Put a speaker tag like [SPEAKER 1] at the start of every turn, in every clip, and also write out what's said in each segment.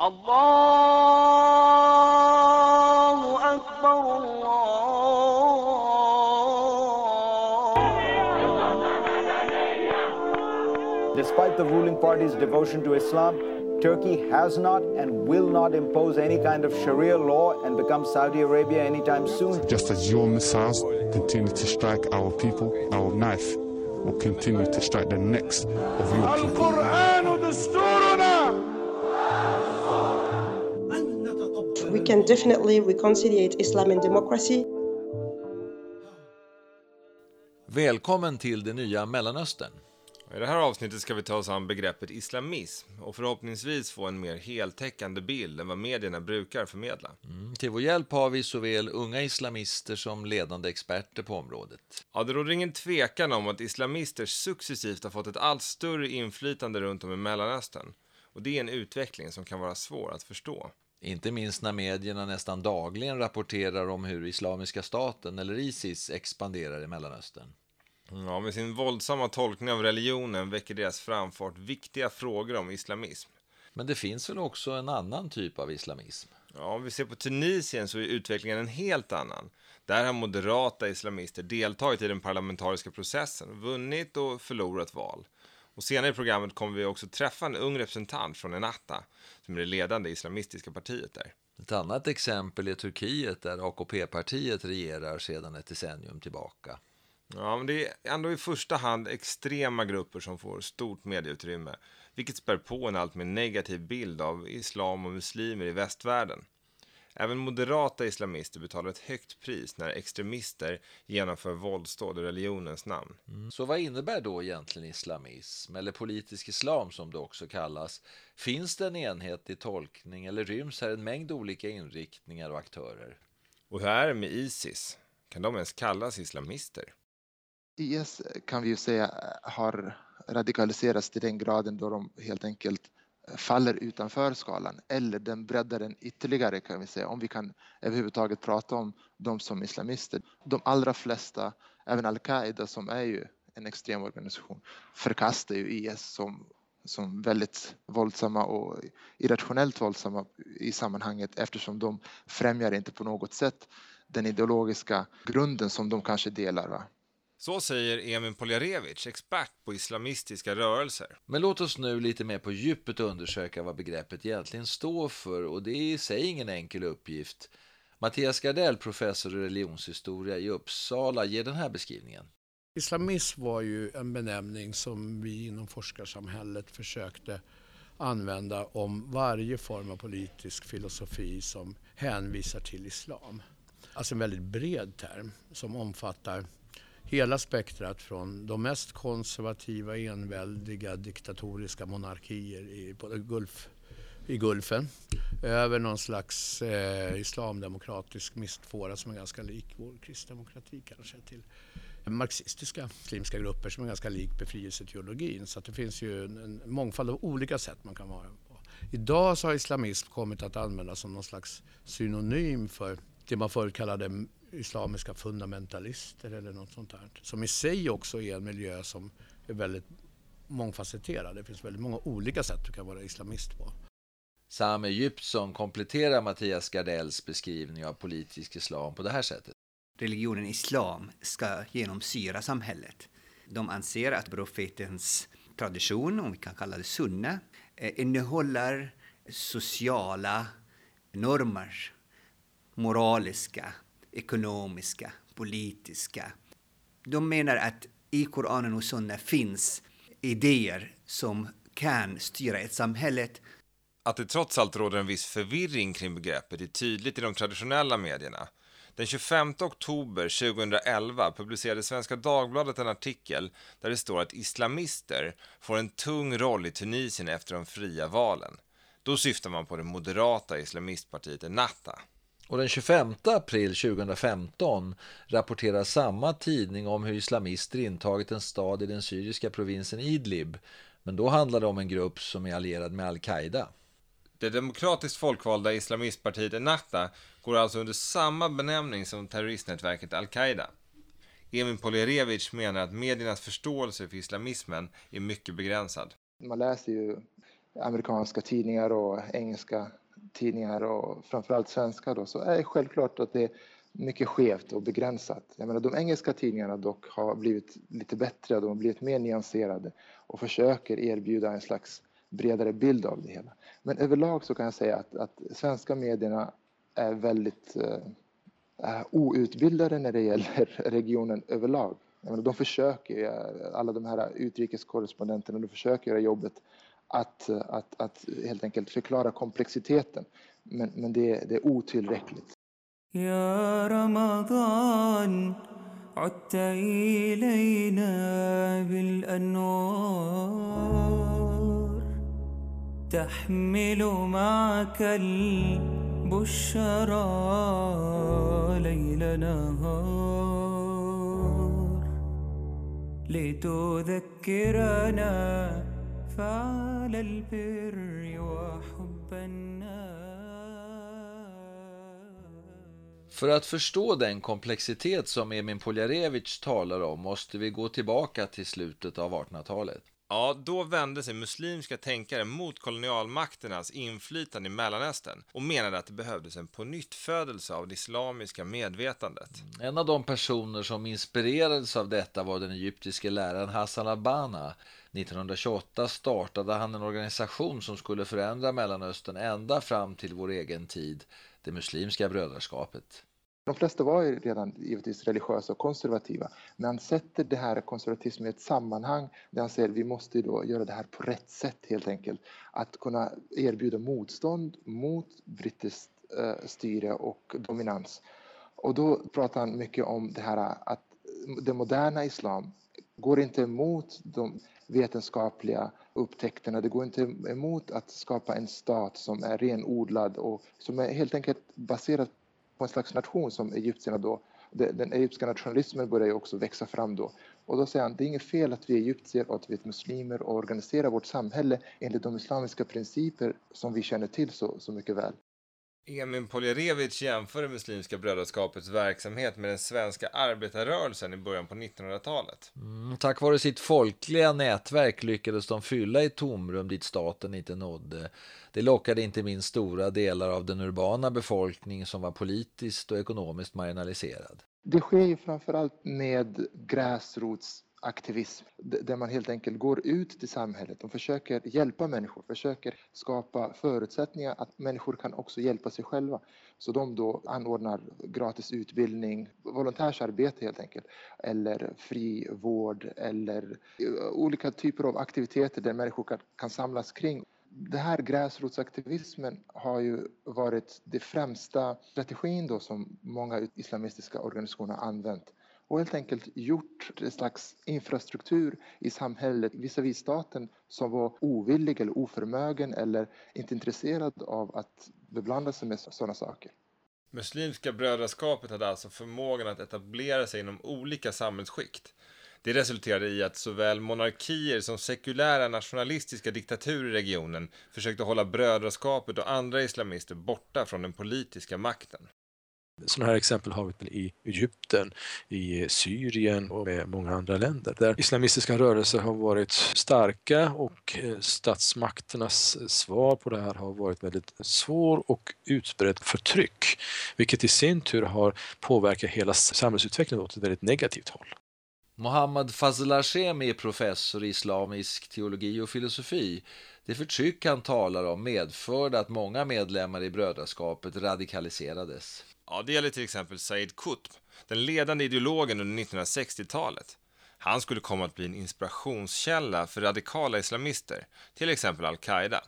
[SPEAKER 1] الله أكبر الله
[SPEAKER 2] Despite the ruling party's devotion to Islam, Turkey has not and will not impose any kind of Sharia law and become Saudi Arabia anytime soon.
[SPEAKER 3] Just as your missiles continue to strike our people, our knife will continue to strike the necks of your people.
[SPEAKER 4] Can definitely reconciliate Islam and democracy.
[SPEAKER 5] Välkommen till det nya Mellanöstern.
[SPEAKER 6] I det här avsnittet ska vi ta oss an begreppet islamism och förhoppningsvis få en mer heltäckande bild än vad medierna brukar förmedla.
[SPEAKER 5] Mm, till vår hjälp har vi såväl unga islamister som ledande experter på området.
[SPEAKER 6] Ja, det råder ingen tvekan om att islamister successivt har fått ett allt större inflytande runt om i Mellanöstern. Och det är en utveckling som kan vara svår att förstå.
[SPEAKER 5] Inte minst när medierna nästan dagligen rapporterar om hur Islamiska staten eller Isis expanderar i Mellanöstern.
[SPEAKER 6] Ja, med sin våldsamma tolkning av religionen väcker deras framfart viktiga frågor om islamism.
[SPEAKER 5] Men det finns väl också en annan typ av islamism?
[SPEAKER 6] Ja, om vi ser på Tunisien så är utvecklingen en helt annan. Där har moderata islamister deltagit i den parlamentariska processen, vunnit och förlorat val. Och senare i programmet kommer vi också träffa en ung representant från Ennahda, som är det ledande islamistiska partiet där.
[SPEAKER 5] Ett annat exempel är Turkiet där AKP-partiet regerar sedan ett decennium tillbaka.
[SPEAKER 6] Ja, men det är ändå i första hand extrema grupper som får stort medieutrymme, vilket spär på en allt mer negativ bild av islam och muslimer i västvärlden. Även moderata islamister betalar ett högt pris när extremister genomför våldsdåd i religionens namn.
[SPEAKER 5] Mm. Så vad innebär då egentligen islamism, eller politisk islam som det också kallas? Finns det en enhetlig tolkning eller ryms här en mängd olika inriktningar och aktörer?
[SPEAKER 6] Och hur är det med Isis? Kan de ens kallas islamister?
[SPEAKER 7] IS kan vi ju säga har radikaliserats till den graden då de helt enkelt faller utanför skalan eller den breddar den ytterligare kan vi säga om vi kan överhuvudtaget prata om dem som islamister. De allra flesta, även al-Qaida som är ju en extrem organisation, förkastar ju IS som, som väldigt våldsamma och irrationellt våldsamma i sammanhanget eftersom de främjar inte på något sätt den ideologiska grunden som de kanske delar. Va?
[SPEAKER 6] Så säger Emin Poljarevic, expert på islamistiska rörelser.
[SPEAKER 5] Men låt oss nu lite mer på djupet undersöka vad begreppet egentligen står för och det är i sig ingen enkel uppgift. Mattias Gardell, professor i religionshistoria i Uppsala, ger den här beskrivningen.
[SPEAKER 8] Islamism var ju en benämning som vi inom forskarsamhället försökte använda om varje form av politisk filosofi som hänvisar till islam. Alltså en väldigt bred term som omfattar hela spektrat från de mest konservativa, enväldiga, diktatoriska monarkier i, på Gulf, i Gulfen över någon slags eh, islamdemokratisk mistfåra som är ganska lik vår kristdemokrati kanske till marxistiska muslimska grupper som är ganska lik befrielseteologin. Så att det finns ju en, en mångfald av olika sätt man kan vara på. Idag så har islamism kommit att användas som någon slags synonym för det man förut kallade islamiska fundamentalister eller något sånt där. Som i sig också är en miljö som är väldigt mångfacetterad. Det finns väldigt många olika sätt du kan vara islamist på.
[SPEAKER 5] Sami Egyptsson kompletterar Mattias Gardells beskrivning av politisk islam på det här sättet.
[SPEAKER 9] Religionen islam ska genomsyra samhället. De anser att profetens tradition, om vi kan kalla det sunna, innehåller sociala normer, moraliska, ekonomiska, politiska. De menar att i Koranen och Sunna finns idéer som kan styra ett samhälle.
[SPEAKER 6] Att det trots allt råder en viss förvirring kring begreppet är tydligt i de traditionella medierna. Den 25 oktober 2011 publicerade Svenska Dagbladet en artikel där det står att islamister får en tung roll i Tunisien efter de fria valen. Då syftar man på det moderata islamistpartiet Ennahda.
[SPEAKER 5] Och den 25 april 2015 rapporterar samma tidning om hur islamister intagit en stad i den syriska provinsen Idlib. Men då handlar det om en grupp som är allierad med al-Qaida.
[SPEAKER 6] Det demokratiskt folkvalda islamistpartiet Ennahda går alltså under samma benämning som terroristnätverket al-Qaida. Emin Poljarevic menar att mediernas förståelse för islamismen är mycket begränsad.
[SPEAKER 7] Man läser ju amerikanska tidningar och engelska tidningar och framförallt svenska då, så är det självklart att det är mycket skevt och begränsat. Jag menar, de engelska tidningarna dock har blivit lite bättre, de har blivit mer nyanserade och försöker erbjuda en slags bredare bild av det hela. Men överlag så kan jag säga att, att svenska medierna är väldigt eh, outbildade när det gäller regionen överlag. Jag Menar, de försöker, alla de här utrikeskorrespondenterna, de försöker göra jobbet att, att, att helt enkelt förklara komplexiteten. Men, men det, det är otillräckligt.
[SPEAKER 10] يا رمضان عدت إلينا بالأنوار تحمل معك البشرى ليل نهار لتذكرنا فعل البر وحب الناس
[SPEAKER 5] För att förstå den komplexitet som Emin Poljarevich talar om måste vi gå tillbaka till slutet av 1800-talet.
[SPEAKER 6] Ja, då vände sig muslimska tänkare mot kolonialmakternas inflytande i Mellanöstern och menade att det behövdes en pånyttfödelse av det islamiska medvetandet.
[SPEAKER 5] En av de personer som inspirerades av detta var den egyptiske läraren Hassan Abana. 1928 startade han en organisation som skulle förändra Mellanöstern ända fram till vår egen tid, det muslimska brödraskapet.
[SPEAKER 7] De flesta var ju redan givetvis religiösa och konservativa, men han sätter det här konservatismen i ett sammanhang där han säger att vi måste då göra det här på rätt sätt helt enkelt. Att kunna erbjuda motstånd mot brittiskt eh, styre och dominans. Och då pratar han mycket om det här att det moderna islam går inte emot de vetenskapliga upptäckterna. Det går inte emot att skapa en stat som är renodlad och som är helt enkelt baserad på en slags nation som egyptierna då. Den egyptiska nationalismen börjar ju också växa fram då. Och då säger han, det är inget fel att vi är egyptier och att vi är muslimer och organiserar vårt samhälle enligt de islamiska principer som vi känner till så, så mycket väl.
[SPEAKER 6] Emin Poljarevich jämför det Muslimska brödraskapets verksamhet med den svenska arbetarrörelsen i början på 1900-talet.
[SPEAKER 5] Mm, tack vare sitt folkliga nätverk lyckades de fylla ett tomrum dit staten inte nådde. Det lockade inte minst stora delar av den urbana befolkning som var politiskt och ekonomiskt marginaliserad.
[SPEAKER 7] Det sker ju framförallt med gräsrots aktivism. Där man helt enkelt går ut till samhället och försöker hjälpa människor, försöker skapa förutsättningar att människor kan också hjälpa sig själva. Så de då anordnar gratis utbildning, volontärsarbete helt enkelt, eller fri vård eller eh, olika typer av aktiviteter där människor kan, kan samlas kring. Det här gräsrotsaktivismen har ju varit den främsta strategin då som många islamistiska organisationer har använt och helt enkelt gjort en slags infrastruktur i samhället visavi staten som var ovillig eller oförmögen eller inte intresserad av att beblanda sig med sådana saker.
[SPEAKER 6] Muslimska brödraskapet hade alltså förmågan att etablera sig inom olika samhällsskikt. Det resulterade i att såväl monarkier som sekulära nationalistiska diktaturer i regionen försökte hålla brödraskapet och andra islamister borta från den politiska makten.
[SPEAKER 11] Sådana här exempel har vi i Egypten, i Syrien och med många andra länder där islamistiska rörelser har varit starka och eh, statsmakternas svar på det här har varit väldigt svår och utbrett förtryck, vilket i sin tur har påverkat hela samhällsutvecklingen åt ett väldigt negativt håll.
[SPEAKER 5] Mohammad Fazl är professor i islamisk teologi och filosofi. Det förtryck han talar om medförde att många medlemmar i brödraskapet radikaliserades.
[SPEAKER 6] Ja, det gäller till exempel Said Qutb, den ledande ideologen under 1960-talet. Han skulle komma att bli en inspirationskälla för radikala islamister, till exempel al-Qaida.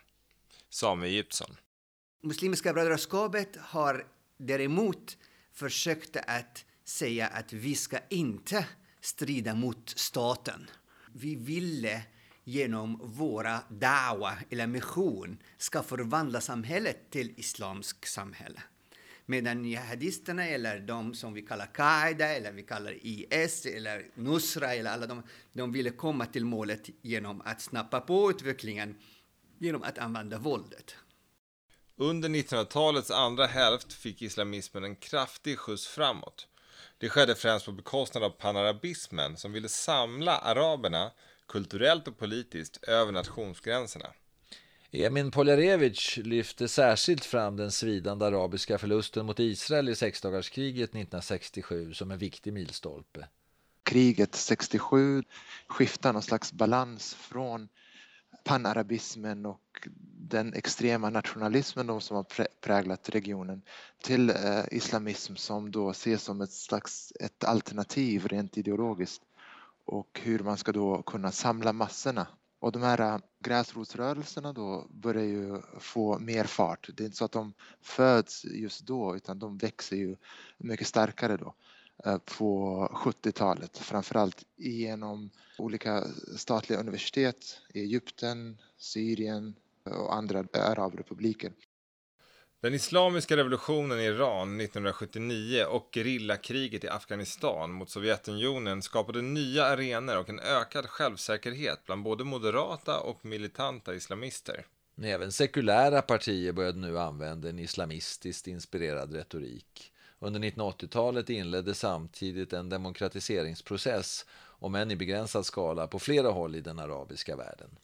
[SPEAKER 6] Sami Egyptsson.
[SPEAKER 9] Muslimska brödraskapet har däremot försökt att säga att vi ska inte strida mot staten. Vi ville genom våra dawa eller mission ska förvandla samhället till islamsk samhälle. Medan jihadisterna eller de som vi kallar Qaida eller vi kallar IS eller Nusra eller alla de, de ville komma till målet genom att snappa på utvecklingen genom att använda våldet.
[SPEAKER 6] Under 1900-talets andra hälft fick islamismen en kraftig skjuts framåt. Det skedde främst på bekostnad av panarabismen som ville samla araberna kulturellt och politiskt över nationsgränserna.
[SPEAKER 5] Emin Poljarevic lyfte särskilt fram den svidande arabiska förlusten mot Israel i sexdagarskriget 1967 som en viktig milstolpe.
[SPEAKER 7] Kriget 67 skiftar någon slags balans från panarabismen och den extrema nationalismen som har präglat regionen till eh, islamism som då ses som ett slags ett alternativ rent ideologiskt och hur man ska då kunna samla massorna. Och de här äh, gräsrotsrörelserna då börjar ju få mer fart. Det är inte så att de föds just då utan de växer ju mycket starkare då äh, på 70-talet, framförallt genom olika statliga universitet i Egypten, Syrien äh, och andra arabrepubliker.
[SPEAKER 6] Den islamiska revolutionen i Iran 1979 och gerillakriget i Afghanistan mot Sovjetunionen skapade nya arenor och en ökad självsäkerhet bland både moderata och militanta islamister.
[SPEAKER 5] Även sekulära partier började nu använda en islamistiskt inspirerad retorik. Under 1980-talet inledde samtidigt en demokratiseringsprocess, om än i begränsad skala, på flera håll i den arabiska världen.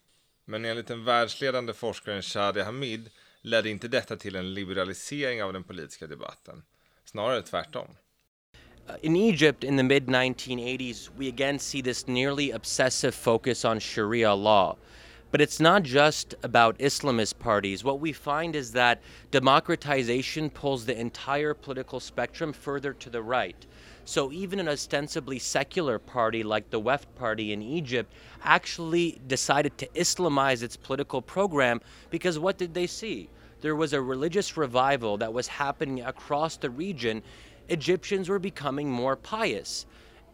[SPEAKER 6] Men enligt den världsledande forskaren Shadi Hamid ledde inte detta till en liberalisering av den politiska debatten. Snarare tvärtom.
[SPEAKER 12] In Egypt in the mid 1980s, we again see this nearly obsessive focus on Sharia law. But it's not just about Islamist parties. What we find is that democratization pulls the entire political spectrum further to the right. So even an ostensibly secular party like the Weft Party in Egypt actually decided to Islamize its political program because what did they see? There was a religious revival that was happening across the region. Egyptians were becoming more pious,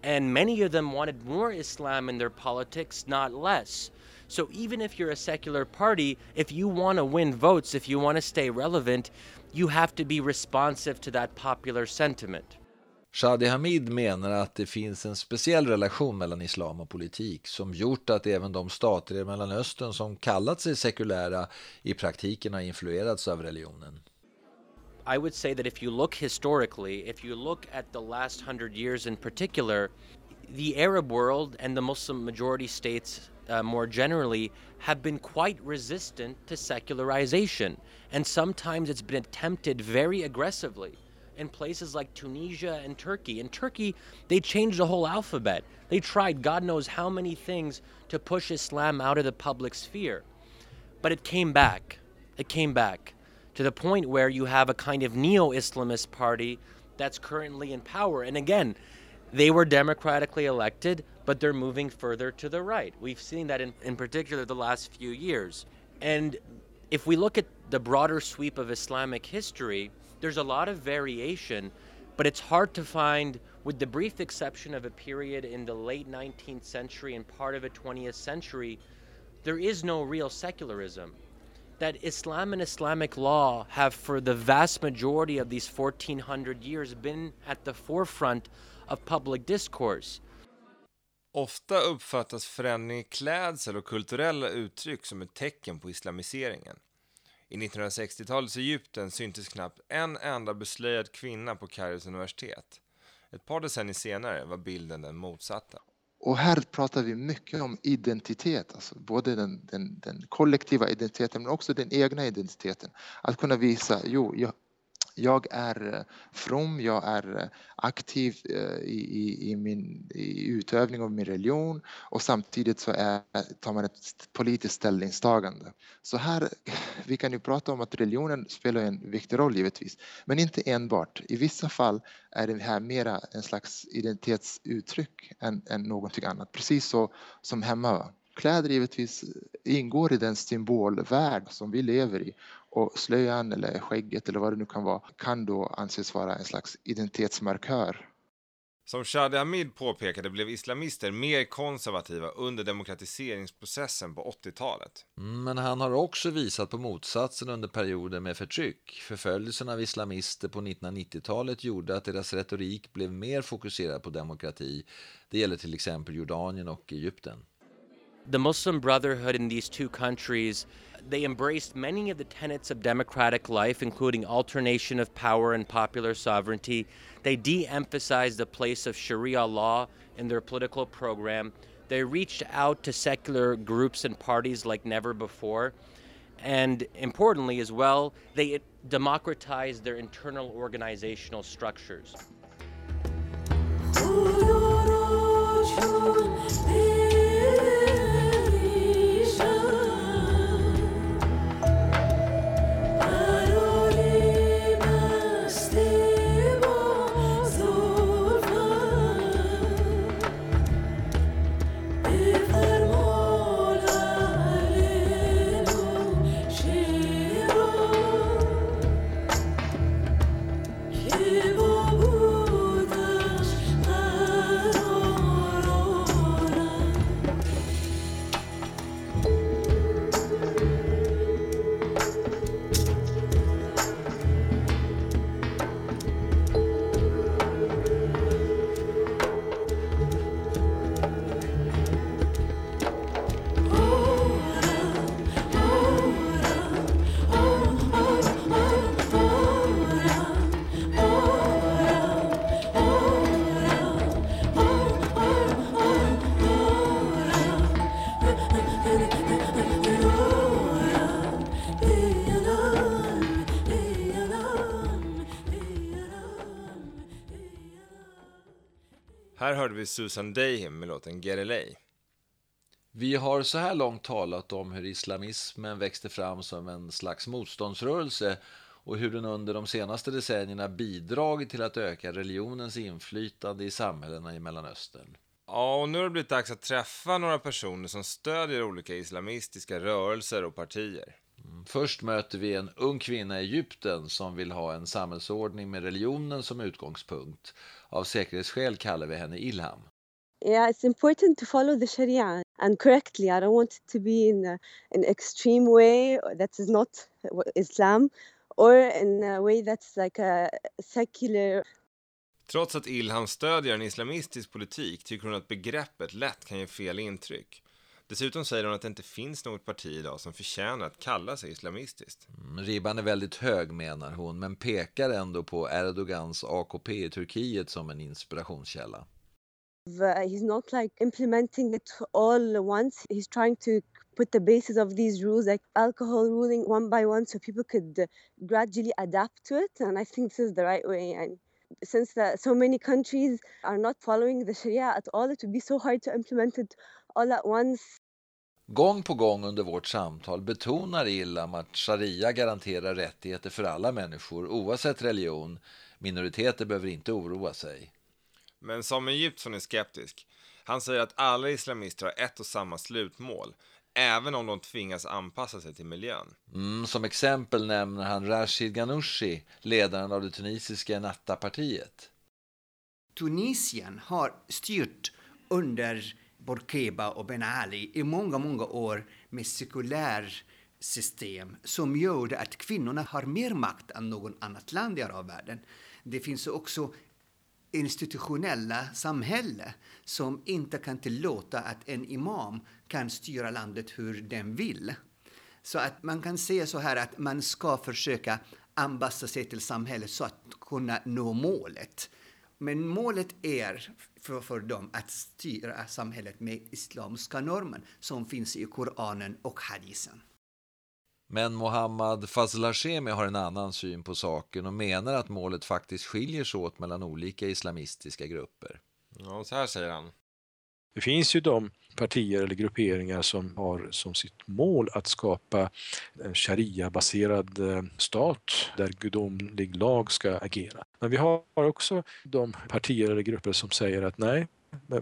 [SPEAKER 12] and many of them wanted more Islam in their politics, not less. So even if you're a secular party, if you want to win votes, if you want to stay relevant, you have to be responsive to that popular sentiment.
[SPEAKER 5] Shadi Hamid menar att det finns en speciell relation mellan islam och politik som gjort att även de stater i Mellanöstern som kallat sig sekulära i praktiken har influerats av religionen.
[SPEAKER 12] I would say that if you look historically, if you look at the last hundred years in particular, the Arab world and the Muslim majority states uh, more generally have been quite resistant to secularization. And sometimes it's been attempted very aggressively. In places like Tunisia and Turkey. In Turkey, they changed the whole alphabet. They tried God knows how many things to push Islam out of the public sphere. But it came back. It came back to the point where you have a kind of neo Islamist party that's currently in power. And again, they were democratically elected, but they're moving further to the right. We've seen that in, in particular the last few years. And if we look at the broader sweep of Islamic history, there's a lot of variation, but it's hard to find, with the brief exception of a period in the late 19th century and part of the 20th century, there is no real secularism. That Islam and Islamic law have, for the vast majority of these 1400 years, been at the forefront of public discourse.
[SPEAKER 6] Ofta uppfattas förändring i klädsel och kulturella uttryck som ett tecken på islamiseringen. I 1960-talets Egypten syntes knappt en enda beslöjad kvinna på Kairos universitet. Ett par decennier senare var bilden den motsatta.
[SPEAKER 7] Och här pratar vi mycket om identitet, alltså både den, den, den kollektiva identiteten men också den egna identiteten. Att kunna visa, jo, jag, jag är eh, from, jag är eh, aktiv eh, i, i, i, min i utövning av min religion och samtidigt så är, tar man ett politiskt ställningstagande. Så här, vi kan ju prata om att religionen spelar en viktig roll givetvis, men inte enbart. I vissa fall är det här mera en slags identitetsuttryck än, än någonting annat, precis så som hemma. Kläder givetvis ingår i den symbolvärld som vi lever i och slöjan eller skägget eller vad det nu kan vara kan då anses vara en slags identitetsmarkör.
[SPEAKER 6] Som Shadi Hamid påpekade blev islamister mer konservativa under demokratiseringsprocessen på 80-talet.
[SPEAKER 5] Mm, men han har också visat på motsatsen under perioder med förtryck. Förföljelsen av islamister på 1990-talet gjorde att deras retorik blev mer fokuserad på demokrati. Det gäller till exempel Jordanien och Egypten.
[SPEAKER 12] The Muslim Brotherhood in these two countries they embraced many of the tenets of democratic life, including alternation of power and popular sovereignty. They de emphasized the place of Sharia law in their political program. They reached out to secular groups and parties like never before. And importantly, as well, they democratized their internal organizational structures.
[SPEAKER 6] Vi Susan Dayhim med låten Gerelei.
[SPEAKER 5] Vi har så här långt talat om hur islamismen växte fram som en slags motståndsrörelse och hur den under de senaste decennierna bidragit till att öka religionens inflytande i samhällena i Mellanöstern.
[SPEAKER 6] Ja, och nu har det blivit dags att träffa några personer som stödjer olika islamistiska rörelser och partier.
[SPEAKER 5] Mm, Först möter vi en ung kvinna i Egypten som vill ha en samhällsordning med religionen som utgångspunkt. Av säkerhetsskäl kallar vi henne Ilham.
[SPEAKER 13] Yeah, it's important to follow the Sharia and correctly. I don't want it to be in a, an extreme way that is not Islam or in a way that's like a secular.
[SPEAKER 6] Trots att Ilham stödjer en islamistisk politik tycker hon att begreppet lätt kan ge fel intryck. Dessutom säger hon att det inte finns något parti idag som förtjänar att kalla sig islamistiskt.
[SPEAKER 5] Mm, Ribban är väldigt hög menar hon, men pekar ändå på Erdogans AKP i Turkiet som en inspirationskälla.
[SPEAKER 13] He's not like implementing it all at once. He's trying to put the basis of these rules, like alcohol ruling, one by one, so people could uh, gradually adapt to it. And I think this is the right way. And since the, so many countries are not following the Sharia at all, it would be so hard to implement it all at once.
[SPEAKER 5] Gång på gång under vårt samtal betonar Ilham att sharia garanterar rättigheter för alla människor oavsett religion. Minoriteter behöver inte oroa sig.
[SPEAKER 6] Men Samuel Egyptsson är skeptisk. Han säger att alla islamister har ett och samma slutmål, även om de tvingas anpassa sig till miljön.
[SPEAKER 5] Mm, som exempel nämner han Rashid Ghanouchi, ledaren av det tunisiska Ennahda-partiet.
[SPEAKER 9] Tunisien har styrt under Bourguiba och Ben Ali i många, många år med sekulär system som gör att kvinnorna har mer makt än någon annat land i arabvärlden. Det finns också institutionella samhälle som inte kan tillåta att en imam kan styra landet hur den vill. Så att man kan säga så här att man ska försöka anpassa sig till samhället så att kunna nå målet. Men målet är för, för dem att styra samhället med islamiska normer som finns i Koranen och hadisen.
[SPEAKER 5] Men Mohammad Fazl Hashemi har en annan syn på saken och menar att målet faktiskt skiljer sig åt mellan olika islamistiska grupper.
[SPEAKER 6] Ja, så här säger han.
[SPEAKER 11] Det finns ju de partier eller grupperingar som har som sitt mål att skapa en sharia-baserad eh, stat där gudomlig lag ska agera. Men vi har också de partier eller grupper som säger att nej,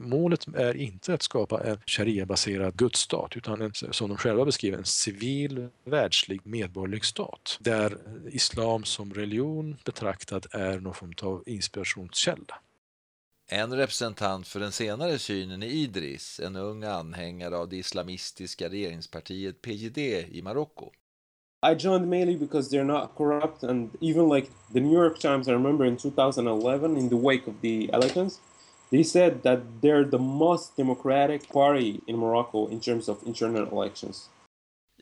[SPEAKER 11] målet är inte att skapa en sharia-baserad gudsstat utan en, som de själva beskriver en civil, världslig, medborgerlig stat där islam som religion betraktad är någon form av inspirationskälla.
[SPEAKER 5] En representant för den senare synen är Idris, en ung anhängare av det islamistiska regeringspartiet PJD i Marocko.
[SPEAKER 14] I joined mainly because they're not corrupt and even like the New York Times I remember in 2011 in the wake of the elections they said that they're the most democratic party in Morocco in terms of internal elections.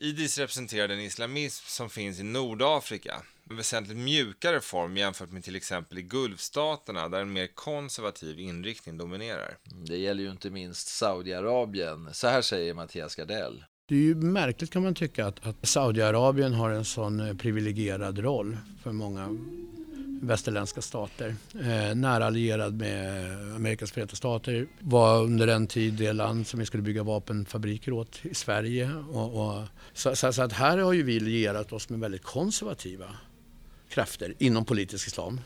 [SPEAKER 6] Idris representerar den islamism som finns i Nordafrika, en väsentligt mjukare form jämfört med till exempel i Gulfstaterna där en mer konservativ inriktning dominerar.
[SPEAKER 5] Det gäller ju inte minst Saudiarabien. Så här säger Mattias Gardell.
[SPEAKER 8] Det är ju märkligt kan man tycka att, att Saudiarabien har en sån eh, privilegierad roll för många västerländska stater. Eh, nära allierad med Amerikas förenta stater. Var under en tid det land som vi skulle bygga vapenfabriker åt i Sverige. Och, och så, så, så, att här har ju vi lierat oss med väldigt konservativa krafter inom politisk islam.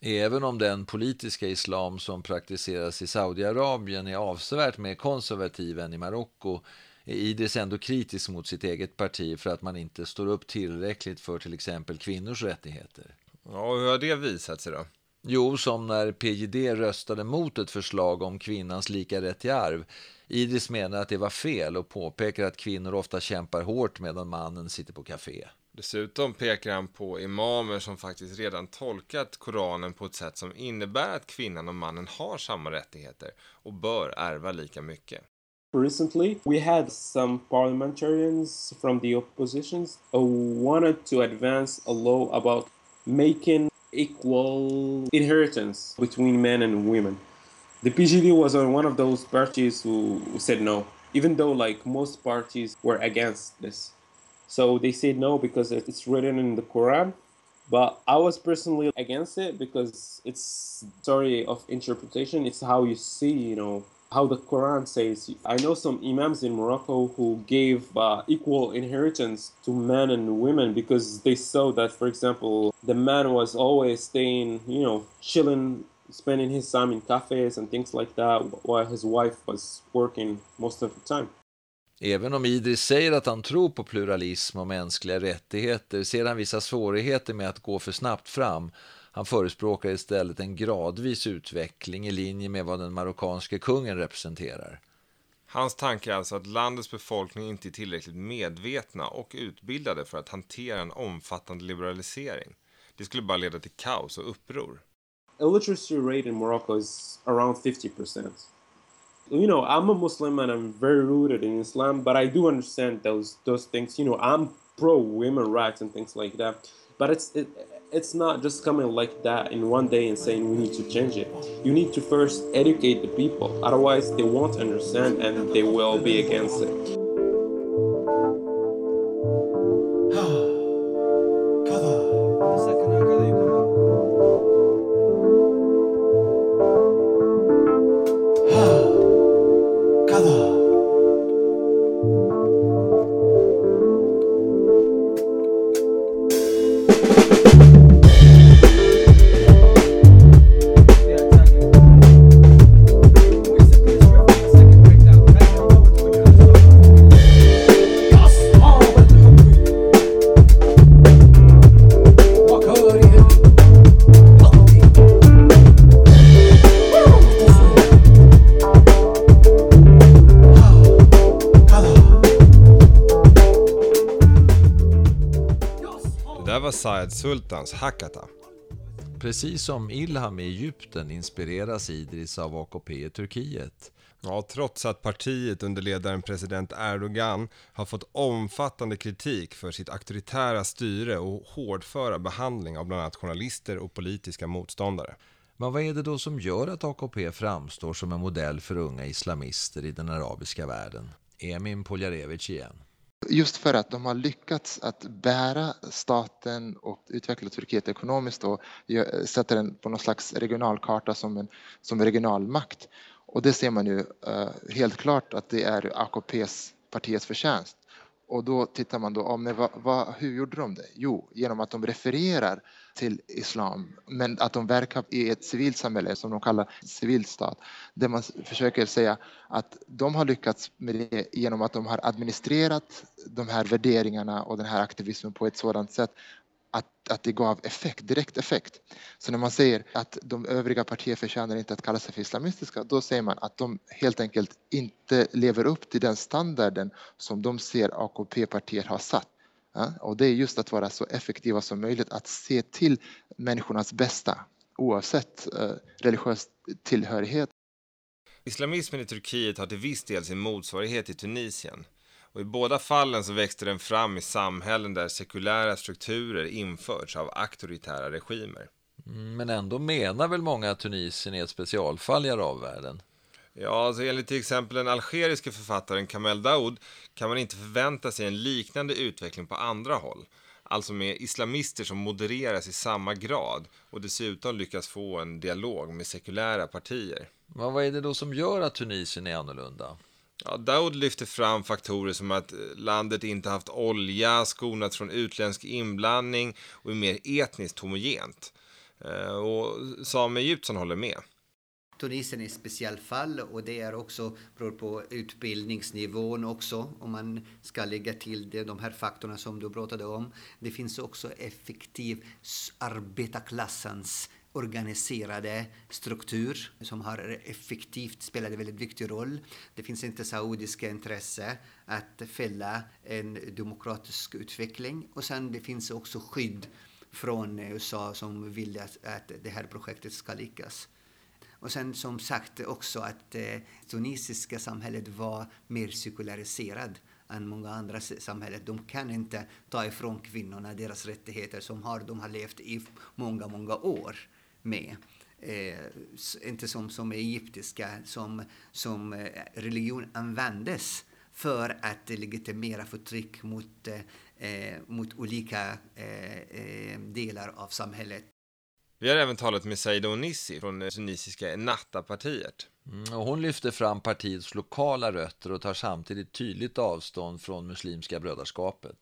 [SPEAKER 5] Även om den politiska islam som praktiseras i Saudiarabien är avsevärt mer konservativ än i Marocko är Idris ändå kritisk mot sitt eget parti för att man inte står upp tillräckligt för till exempel kvinnors rättigheter.
[SPEAKER 6] Ja, och hur har det visat sig då?
[SPEAKER 5] Jo, som när PJD röstade mot ett förslag om kvinnans lika rätt till arv. Idris menar att det var fel och påpekar att kvinnor ofta kämpar hårt medan mannen sitter på café.
[SPEAKER 6] Dessutom pekar han på imamer som faktiskt redan tolkat Koranen på ett sätt som innebär att kvinnan och mannen har samma rättigheter och bör ärva lika mycket.
[SPEAKER 14] Recently, we had some parliamentarians from the oppositions who wanted to advance a law about making equal inheritance between men and women. The PGD was one of those parties who said no, even though like most parties were against this. So they said no because it's written in the Quran. But I was personally against it because it's story of interpretation. It's how you see, you know, how the Quran says. I know some imams in Morocco who gave uh, equal inheritance to men and women because they saw that, for example, the man was always staying, you know, chilling, spending his time in cafes and things like that, while his wife was working most of the time.
[SPEAKER 5] Även om Idris säger att han tror på pluralism och mänskliga rättigheter ser han vissa svårigheter med att gå för snabbt fram. Han förespråkar istället en gradvis utveckling i linje med vad den marockanske kungen representerar.
[SPEAKER 6] Hans tanke är alltså att landets befolkning inte är tillräckligt medvetna och utbildade för att hantera en omfattande liberalisering. Det skulle bara leda till kaos och uppror.
[SPEAKER 14] Illiteracy rate in Morocco is around 50%. you know, I'm a Muslim and I'm very rooted in Islam, but I do understand those those things. You know, I'm pro women rights and things like that. But it's it, it's not just coming like that in one day and saying we need to change it. You need to first educate the people, otherwise they won't understand and they will be against it.
[SPEAKER 6] Sayed Sultans Hakata.
[SPEAKER 5] Precis som Ilham i Egypten inspireras Idris av AKP i Turkiet.
[SPEAKER 6] Ja, trots att partiet under ledaren president Erdogan har fått omfattande kritik för sitt auktoritära styre och hårdföra behandling av bland annat journalister och politiska motståndare.
[SPEAKER 5] Men vad är det då som gör att AKP framstår som en modell för unga islamister i den arabiska världen? Emin Poljarevic igen.
[SPEAKER 7] Just för att de har lyckats att bära staten och utveckla Turkiet ekonomiskt och sätta den på någon slags regionalkarta som en som regional makt. Och det ser man ju uh, helt klart att det är AKPs partiets förtjänst. Och då tittar man då, oh, men vad, vad, hur gjorde de det? Jo, genom att de refererar till islam, men att de verkar i ett civilsamhälle som de kallar civilstat, där man försöker säga att de har lyckats med det genom att de har administrerat de här värderingarna och den här aktivismen på ett sådant sätt att, att det gav effekt, direkt effekt. Så när man säger att de övriga partier förtjänar inte att kalla sig för islamistiska, då säger man att de helt enkelt inte lever upp till den standarden som de ser AKP-partier har satt. Ja? Och det är just att vara så effektiva som möjligt, att se till människornas bästa oavsett eh, religiös tillhörighet.
[SPEAKER 6] Islamismen i Turkiet har till viss del sin motsvarighet i Tunisien. Och I båda fallen så växte den fram i samhällen där sekulära strukturer införts av auktoritära regimer.
[SPEAKER 5] Mm, men ändå menar väl många att Tunisien är ett specialfall i arabvärlden?
[SPEAKER 6] Ja, alltså enligt till exempel den algeriske författaren Kamel Daoud kan man inte förvänta sig en liknande utveckling på andra håll. Alltså med islamister som modereras i samma grad och dessutom lyckas få en dialog med sekulära partier.
[SPEAKER 5] Men vad är det då som gör att Tunisien är annorlunda?
[SPEAKER 6] Ja, Daoud lyfter fram faktorer som att landet inte haft olja, skonats från utländsk inblandning och är mer etniskt homogent. Eh, och Sami Egyptsson håller med.
[SPEAKER 9] Tunisien är ett speciellt fall och det är också beror på utbildningsnivån också om man ska lägga till det, de här faktorerna som du pratade om. Det finns också effektiv arbetarklassens organiserade struktur som har effektivt spelat en väldigt viktig roll. Det finns inte saudiska intresse att fälla en demokratisk utveckling och sen det finns också skydd från USA som vill att, att det här projektet ska lyckas. Och sen som sagt också att det tunisiska samhället var mer sekulariserat än många andra samhällen. De kan inte ta ifrån kvinnorna deras rättigheter som har, de har levt i många, många år med. Eh, inte som, som egyptiska, som, som eh, religion användes för att legitimera förtryck mot, eh, eh mot olika eh, eh, delar av samhället.
[SPEAKER 6] Vi har även talat med Saida Onissi från det tunisiska Ennahda-partiet.
[SPEAKER 5] Mm, och hon lyfter fram partiets lokala rötter och tar samtidigt tydligt avstånd från Muslimska brödraskapet.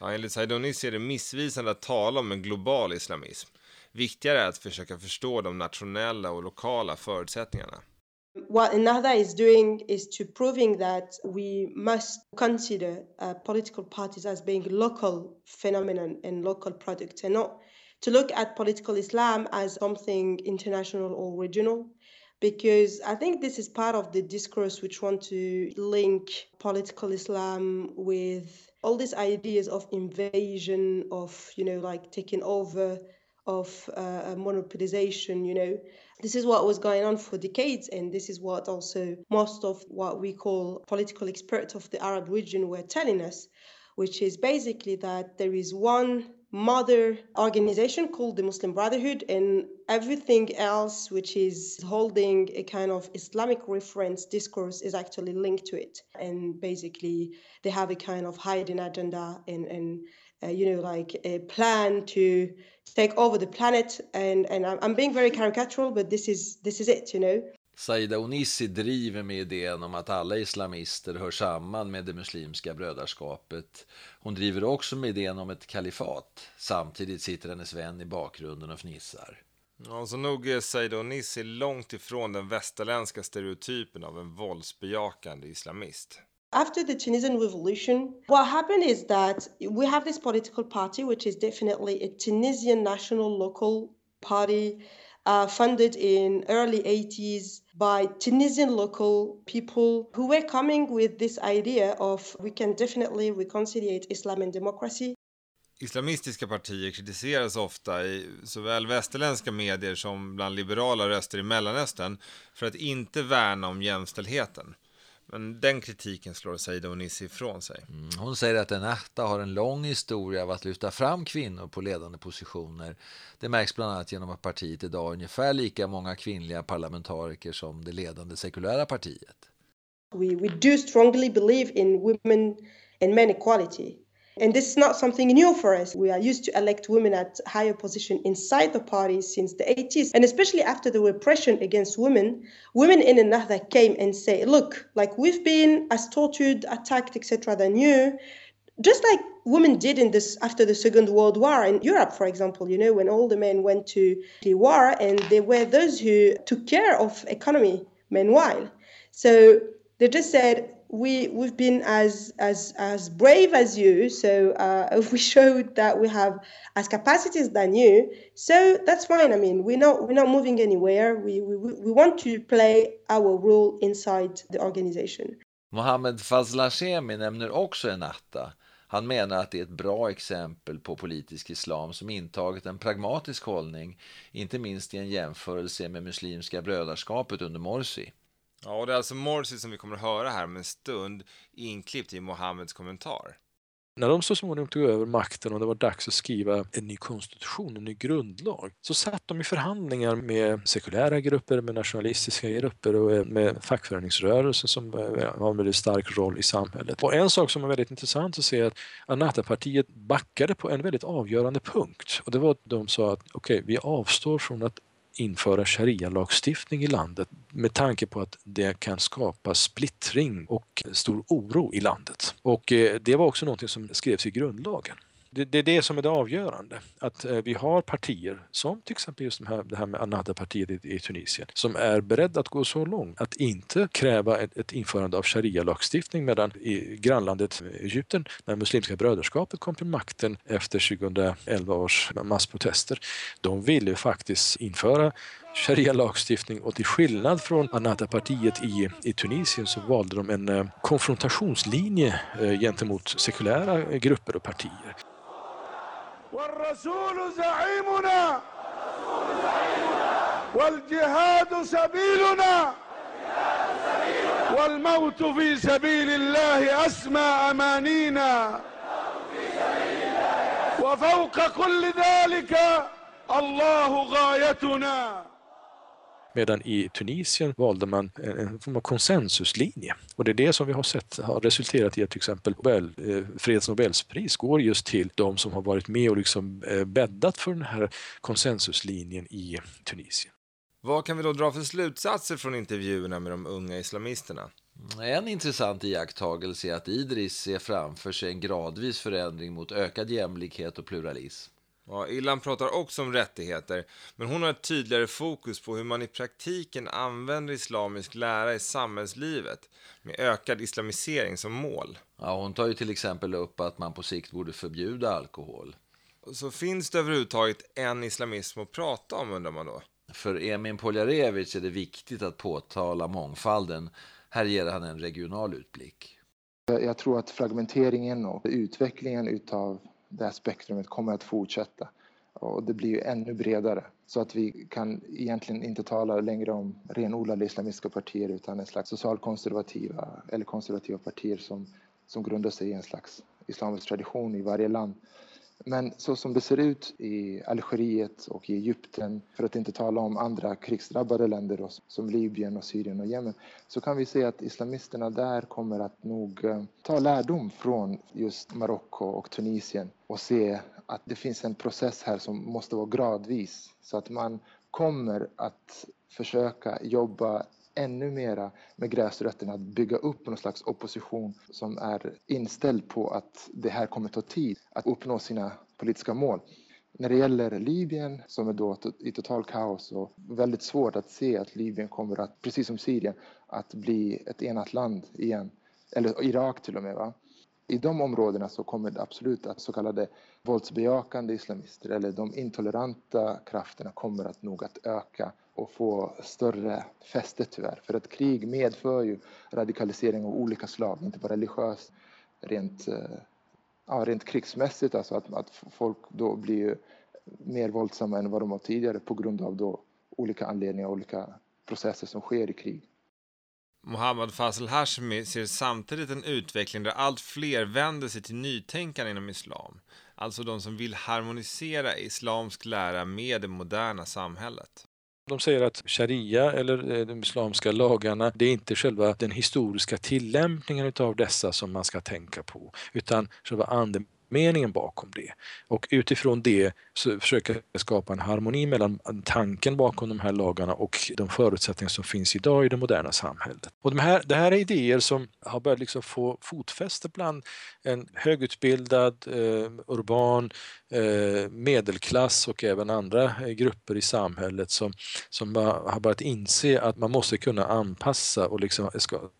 [SPEAKER 6] Ja, enligt Saida Onissi är det missvisande att tala om en global islamism. Viktigare är att försöka förstå de nationella och lokala förutsättningarna.
[SPEAKER 4] What Ennahda is doing is to proving that we must consider uh, political parties as being local phenomenon and local products and not to look at political Islam as something international or regional because I think this is part of the discourse which want to link political Islam with all these ideas of invasion of you know like taking over of uh, monopolization you know. This is what was going on for decades and this is what also most of what we call political experts of the arab region were telling us which is basically that there is one mother organization called the Muslim Brotherhood, and everything else which is holding a kind of Islamic reference discourse is actually linked to it. And basically, they have a kind of hiding agenda and, and uh, you know, like a plan to take over the planet. And, and I'm being very caricatural, but this is, this is it, you know.
[SPEAKER 5] Saida Onissi driver med idén om att alla islamister hör samman med det muslimska brödraskapet. Hon driver också med idén om ett kalifat. Samtidigt sitter hennes vän i bakgrunden och fnissar.
[SPEAKER 6] Ja, så nog är Saida Onissi långt ifrån den västerländska stereotypen av en våldsbejakande islamist.
[SPEAKER 4] After the Tunisian revolution, what happened is that we have this political party, which is definitely a Tunisian national local party uh, funded in early 80s by Tunisian local people who were coming with this idea of we can definitely reconcile Islam and democracy.
[SPEAKER 6] Islamistiska partier kritiseras ofta i såväl västerländska medier som bland liberala röster i Mellanöstern för att inte värna om jämställdheten. Men den kritiken slår Saida Onissi ifrån sig.
[SPEAKER 5] Mm, hon säger att Ennahda har en lång historia av att lyfta fram kvinnor på ledande positioner. Det märks bland annat genom att partiet idag har ungefär lika många kvinnliga parlamentariker som det ledande sekulära partiet.
[SPEAKER 4] We, we do strongly believe in women and men equality. And this is not something new for us. We are used to elect women at higher position inside the party since the 80s. And especially after the repression against women, women in Ennahda came and say, look, like we've been as tortured, attacked, etc. than you. Just like women did in this after the Second World War in Europe, for example, you know, when all the men went to the war and they were those who took care of economy meanwhile. So they just said, we we've been as as as brave as you so uh, we showed that we have as capacities than you so that's fine i mean we're not we're not moving anywhere we we, we want to play our role inside the organization
[SPEAKER 5] Mohammed Fazlashemi nämner också Ennahda. Han menar att det är ett bra exempel på politisk islam som intagit en pragmatisk hållning, inte minst i en jämförelse med Muslimska brödraskapet under Morsi.
[SPEAKER 6] Ja, och det är alltså Morsi som vi kommer att höra här om en stund, inklippt i Mohammeds kommentar.
[SPEAKER 11] När de så småningom tog över makten och det var dags att skriva en ny konstitution, en ny grundlag, så satt de i förhandlingar med sekulära grupper, med nationalistiska grupper och eh, med fackföreningsrörelsen som eh, har en väldigt stark roll i samhället. Och en sak som är väldigt intressant att se är att Anata-partiet backade på en väldigt avgörande punkt och det var att de sa att okej, okay, vi avstår från att införa sharia-lagstiftning i landet med tanke på att det kan skapa splittring och stor oro i landet. Och eh, det var också något som skrevs i grundlagen det, det, är det som är det avgörande. Att eh, vi har partier, som till exempel just de här, det här med Anada-partiet i, i, Tunisien, som är beredda att gå så långt att inte kräva ett, ett införande av sharia-lagstiftning medan i grannlandet Egypten, när Muslimska bröderskapet kom till makten efter 2011 års massprotester, de ville faktiskt införa sharia-lagstiftning och till skillnad från Anata-partiet i, i Tunisien så valde de en eh, konfrontationslinje eh, gentemot sekulära grupper och partier.
[SPEAKER 15] والرسول زعيمنا. والجهاد سبيلنا. والموت في سبيل الله أسمى أمانينا. وفوق كل ذلك الله غايتنا.
[SPEAKER 11] Medan i Tunisien valde man en form av konsensuslinje. Och det är det som vi har sett har resulterat i att till exempel Nobel, eh, Freds Nobelspris går just till de som har varit med och liksom eh, bäddat för den här konsensuslinjen i Tunisien.
[SPEAKER 6] Vad kan vi då dra för slutsatser från intervjuerna med de unga islamisterna?
[SPEAKER 5] En intressant iakttagelse är att Idris ser framför sig en gradvis förändring mot ökad jämlikhet och pluralism.
[SPEAKER 6] Ja, Ilhan pratar också om rättigheter, men hon har ett tydligare fokus på hur man i praktiken använder islamisk lära i samhällslivet med ökad islamisering som mål.
[SPEAKER 5] Ja, hon tar ju till exempel upp att man på sikt borde förbjuda alkohol.
[SPEAKER 6] Så finns det överhuvudtaget en islamism att prata om undrar man då?
[SPEAKER 5] För Emin Poljarevic är det viktigt att påtala mångfalden. Här ger han en regional utblick.
[SPEAKER 7] Jag tror att fragmenteringen och utvecklingen utav det här spektrumet kommer att fortsätta och det blir ju ännu bredare så att vi kan egentligen inte tala längre om renodlade islamistiska partier utan en slags socialkonservativa eller konservativa partier som, som grundar sig i en slags islamisk tradition i varje land. Men så som det ser ut i Algeriet och i Egypten, för att inte tala om andra krigsdrabbade länder då, som Libyen, och Syrien och Jemen, så kan vi se att islamisterna där kommer att nog eh, ta lärdom från just Marocko och Tunisien och se att det finns en process här som måste vara gradvis så att man kommer att försöka jobba ännu mera med gräsrötterna, att bygga upp någon slags opposition som är inställd på att det här kommer ta tid att uppnå sina politiska mål. När det gäller Libyen, som är då i total kaos och väldigt svårt att se att Libyen kommer att, precis som Syrien, att bli ett enat land igen. Eller Irak till och med. Va? I de områdena så kommer det absolut att så kallade våldsbejakande islamister eller de intoleranta krafterna kommer att nog att öka och få större fäste tyvärr. För att krig medför ju radikalisering av olika slag, inte bara religiöst, rent, eh, ja, rent krigsmässigt, alltså att, att folk då blir mer våldsamma än vad de var tidigare på grund av då olika anledningar, olika processer som sker i krig.
[SPEAKER 6] Mohammad Fazel Hashmi ser samtidigt en utveckling där allt fler vänder sig till nytänkande inom islam. Alltså de som vill harmonisera islamsk lära med det moderna samhället.
[SPEAKER 11] De säger att sharia eller eh, de islamska lagarna, det är inte själva den historiska tillämpningen av dessa som man ska tänka på, utan själva meningen bakom det. Och utifrån det så försöka skapa en harmoni mellan tanken bakom de här lagarna och de förutsättningar som finns idag i det moderna samhället. Och de här, det här är idéer som har börjat liksom få fotfäste bland en högutbildad, eh, urban Eh, medelklass och även andra eh, grupper i samhället som, som har börjat inse att man måste kunna anpassa och liksom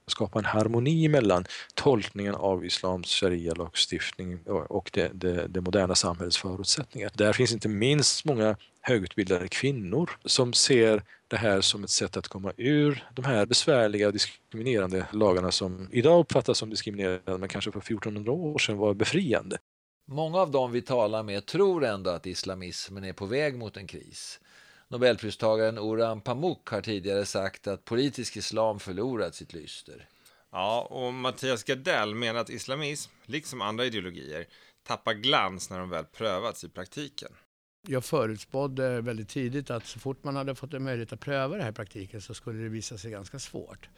[SPEAKER 11] skapa en harmoni mellan tolkningen av islams sharia-lagstiftning och, det, det, det moderna samhällets förutsättningar. Där finns inte minst många högutbildade kvinnor som ser det här som ett sätt att komma ur de här besvärliga och diskriminerande lagarna som idag uppfattas som diskriminerande men kanske för 1400 år sedan var befriande.
[SPEAKER 5] Många av dem vi talar med tror ändå att islamismen är på väg mot en kris. Nobelpristagaren Orhan Pamuk har tidigare sagt att politisk islam förlorat sitt lyster.
[SPEAKER 6] Ja, och Mattias Gardell menar att islamism, liksom andra ideologier, tappar glans när de väl prövats i praktiken.
[SPEAKER 8] Jag förutspådde väldigt tidigt att så fort man hade fått en möjlighet att pröva det här i praktiken så skulle det visa sig ganska svårt.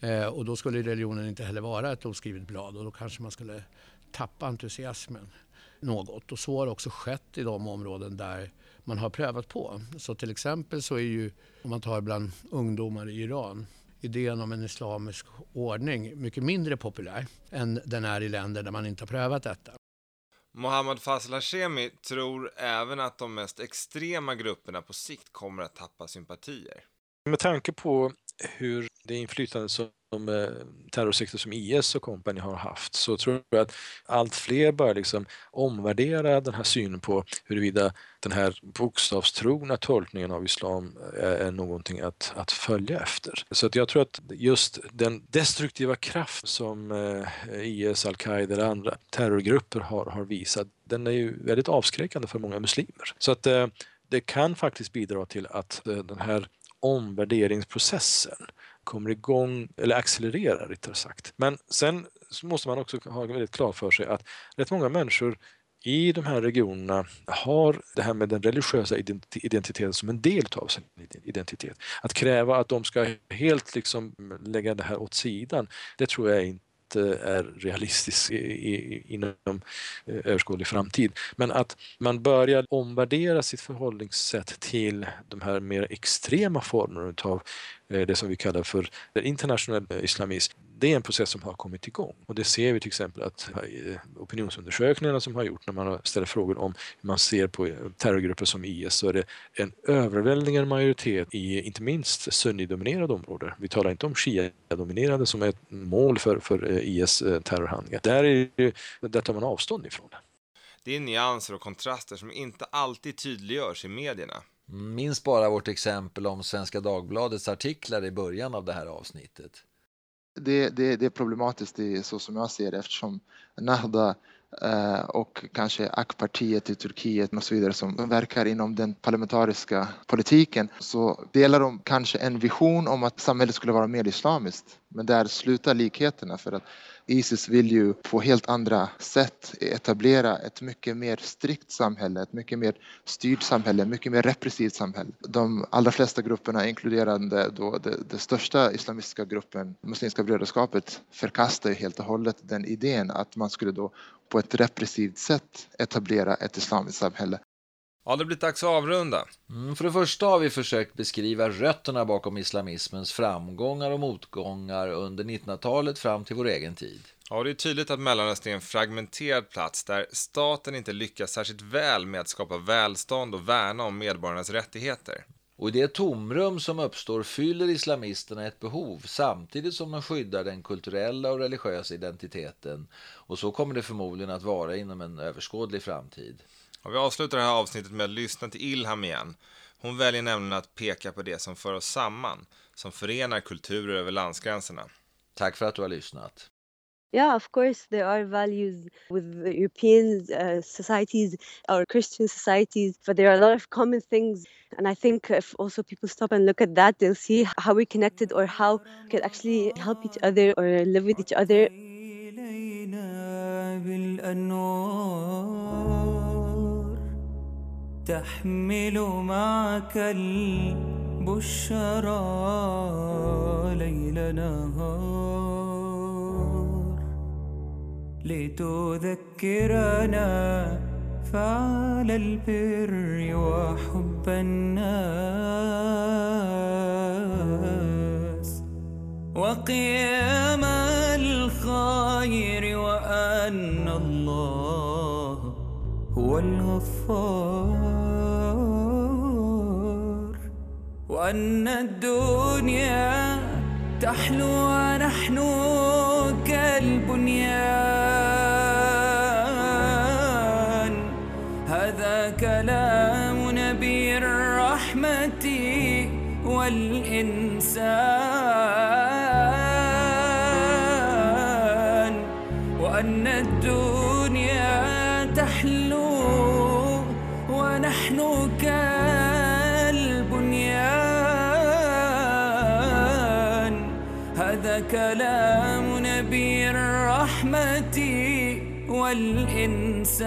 [SPEAKER 8] Eh, och då skulle religionen inte heller vara ett oskrivet blad och då kanske man skulle tappa entusiasmen något. Och så har också skett i de områden där man har prövat på. Så till exempel så är ju, om man tar bland ungdomar i Iran, idén om en islamisk ordning mycket mindre populär än den är i länder där man inte har prövat detta.
[SPEAKER 6] Mohammad Fazl Hashemi tror även att de mest extrema grupperna på sikt kommer att tappa sympatier.
[SPEAKER 11] Med tanke på hur det inflytande som de eh, terrorsekter som IS och kompani har haft så tror jag att allt fler börjar liksom omvärdera den här synen på huruvida den här bokstavstrogna tolkningen av islam eh, är någonting att, att följa efter. Så att jag tror att just den destruktiva kraft som eh, IS, al-Qaida eller andra terrorgrupper har, har visat, den är ju väldigt avskräckande för många muslimer. Så att det kan faktiskt bidra till att den här omvärderingsprocessen kommer igång, eller accelererar rättare sagt. Men sen måste man också ha väldigt klart för sig att rätt många människor i de här regionerna har det här med den religiösa identiteten som en del av sin identitet. Att kräva att de ska helt liksom lägga det här åt sidan, det tror jag inte är realistisk inom eh, överskådlig framtid. Men att man börjar omvärdera sitt förhållningssätt till de här mer extrema formerna utav Eh, det som vi kallar för internationell islamism det är en process som har kommit igång och det ser vi till exempel att eh, opinionsundersökningarna som har gjorts, när man ställer frågor om hur man ser på eh, terrorgrupper som IS så är det en överväldigande majoritet i inte minst sunnidominerade områden. Vi talar inte om shia-dominerade som är ett mål för, för IS terrorhandlingar. Där, är det, där tar man avstånd ifrån det.
[SPEAKER 6] Det är nyanser och kontraster som inte alltid tydliggörs i medierna.
[SPEAKER 5] Minns bara vårt exempel om Svenska Dagbladets artiklar i början av det här avsnittet
[SPEAKER 7] det, det, det är problematiskt det är så som jag ser det eftersom Nahda eh, och kanske AK-partiet i Turkiet och så vidare som verkar inom den parlamentariska politiken så delar de kanske en vision om att samhället skulle vara mer islamiskt. Men där slutar likheterna för att Isis vill ju på helt andra sätt etablera ett mycket mer strikt samhälle, ett mycket mer styrt samhälle, mycket mer repressivt samhälle. De allra flesta grupperna, inkluderande då den största islamistiska gruppen, Muslimska brödraskapet, förkastar ju helt och hållet den idén att man skulle då på ett repressivt sätt etablera ett islamiskt samhälle.
[SPEAKER 6] Ja, det blir dags att avrunda.
[SPEAKER 5] Mm, för det första har vi försökt beskriva rötterna bakom islamismens framgångar och motgångar under 1900-talet fram till vår egen tid.
[SPEAKER 6] Ja, det är tydligt att Mellanöstern är en fragmenterad plats där staten inte lyckas särskilt väl med att skapa välstånd och värna om medborgarnas rättigheter.
[SPEAKER 5] Och i det tomrum som uppstår fyller islamisterna ett behov samtidigt som de skyddar den kulturella och religiösa identiteten. Och så kommer det förmodligen att vara inom en överskådlig framtid.
[SPEAKER 6] Och vi avslutar det här avsnittet med att lyssna till Ilham igen. Hon väljer nämligen att peka på det som för oss samman, som förenar kulturer över landsgränserna.
[SPEAKER 5] Tack för att du har lyssnat.
[SPEAKER 13] Yeah, of course, there are values with European uh, societies or Christian societies, but there are a lot of common things. And I think if also people stop and look at that, they'll see how we're connected or how we can actually help each other or live with each other.
[SPEAKER 10] تحمل معك البشرى ليل نهار. لتذكرنا فعل البر وحب الناس. وقيام الخير وأن الله هو الغفار. وأن الدنيا تحلو ونحن كالبنيان. هذا كلام نبي الرحمة والإنسان. والإنسان.